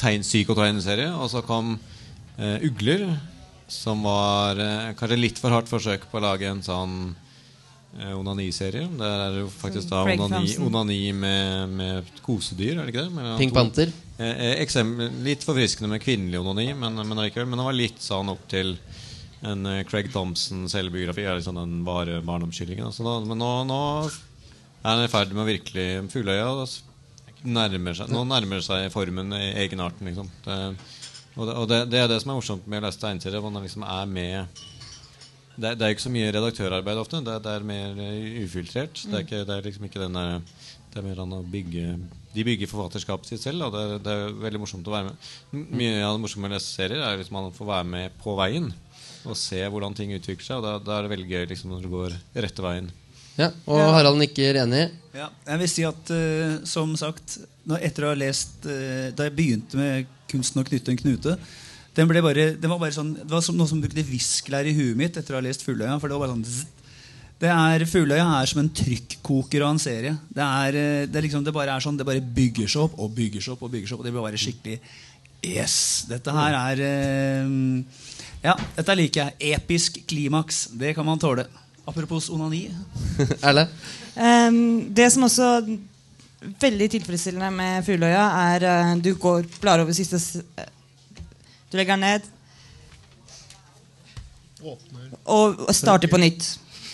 tegn, psykotegneserie. Og så kom uh, Ugler, som var uh, kanskje litt for hardt forsøk på å lage en sånn uh, onaniserie. Der er det jo faktisk da onani, onani med, med kosedyr, er det ikke det? Med, Pink Panther? Eksempel, litt forfriskende med kvinnelig onani, men, men. Men det var litt sånn opp til en eh, Craig Thompson selvbiografi. Er liksom den vare barndomskyllingen. Altså, men nå, nå er han i ferd med å virkelig Fugleøya altså, nærmer seg, Nå nærmer seg formen, i egenarten, liksom. Det, og det, og det, det er det som er morsomt med å lese tegneserier. hvor Man liksom er med det, det er ikke så mye redaktørarbeid ofte. Det, det er mer eh, ufiltrert. Det, er ikke, det er liksom ikke den der Det er mer an å bygge De bygger forfatterskapet sitt selv, og det, er- veldig morsomt å være med. Mye av det morsomme med å lese serier er liksom man får være med på veien og se hvordan ting utvikler seg. Og da, da er det veldig gøy liksom, når det går rette veien. Ja, Og Harald nikker enig. Ja, jeg vil si at uh, som sagt når, Etter å ha lest uh, Da jeg begynte med kunsten å knytte en knute den ble bare, den var bare sånn, Det var som noe som brukte viskelær i huet mitt etter å ha lest Fugløya. For det var bare sånn zzz. det er, Fugløya er som en trykkoker av en serie. Det, er, eh, det, er liksom, det bare er sånn, det bare bygger seg opp og bygger seg opp. og bygger seg opp Og det blir bare skikkelig Yes! Dette her er eh, Ja, dette liker jeg. Episk klimaks. Det kan man tåle. Apropos onani. Erle? Um, det som også er veldig tilfredsstillende med Fugløya, er uh, du går blar over siste s- eh, Du legger den ned og, og starter på nytt.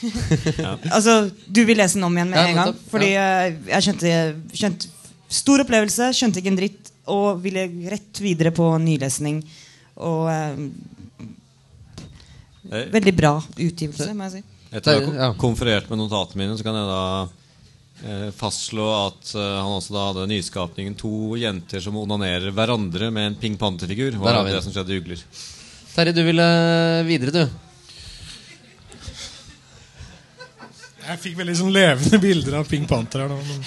altså, du vil lese den om igjen med Ja, en gang. Fordi uh, jeg skjønte, skjønte Stor opplevelse, skjønte ikke en dritt, og ville rett videre på nylesning. Og uh, veldig bra utgivelse, må jeg si. Etter å ha konferert med notatene mine, så kan jeg da eh, fastslå at eh, han også da hadde nyskapningen to jenter som onanerer hverandre med en Ping Panther-figur. Der har vi det det. som skjedde i Ugler. Terje, du ville videre, du. Jeg fikk veldig sånn levende bilder av Pink Panther her nå. Men...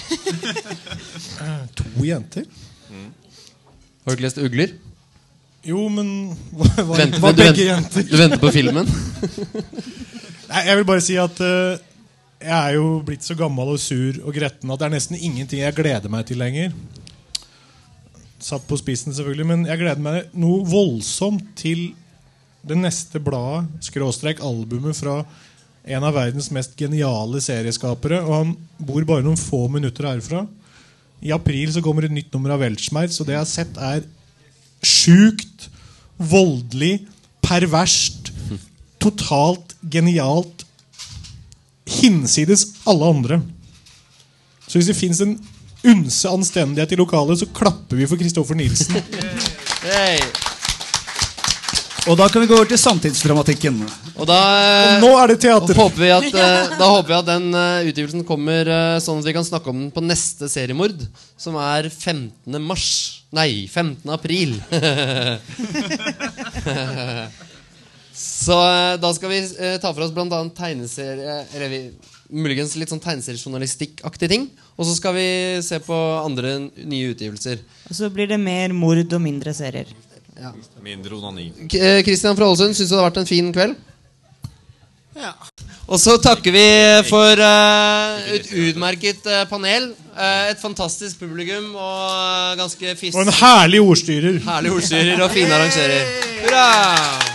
Eh, to jenter? Har du ikke lest Ugler? Jo, men Var, var, Venter- var begge venter, jenter? du venter på filmen? Nei, jeg vil bare si at uh, jeg er jo blitt så gammel og sur og gretten at det er nesten ingenting jeg gleder meg til lenger. Satt på spissen, selvfølgelig, men jeg gleder meg noe voldsomt til det neste bladet, skråstrek albumet fra en av verdens mest geniale serieskapere. Og han bor bare noen få minutter herfra. I april så kommer et nytt nummer av Weltschmerz, og det jeg har sett, er sjukt, voldelig, perverst, totalt genialt, hinsides alle andre. Så hvis det fins en unse anstendighet i lokalet, så klapper vi for Kristoffer Nilsen. Hey. Og da kan vi gå over til samtidsdramatikken. Og da Og nå er det teater! håper vi at, eh, da håper vi at den eh, utgivelsen kommer eh, sånn at vi kan snakke om den på neste seriemord, som er 15. mars. Nei, 15. april. Så eh, da skal vi eh, ta for oss bl.a. tegneserie Eller vi, muligens litt sånn tegneseriejournalistikkaktige ting. Og så skal vi se på andre nye utgivelser. Og så blir det mer mord og mindre serier. Mindre onani. Kristian eh, Christian fra Ålesund, syns du det har vært en fin kveld? Ja. Og så takker vi for uh, et utmerket uh, panel. Eh, et fantastisk publikum og eh, ganske fisk... Og en herlig ordstyrer. Herlig ordstyrer og fine arrangører. Hurra!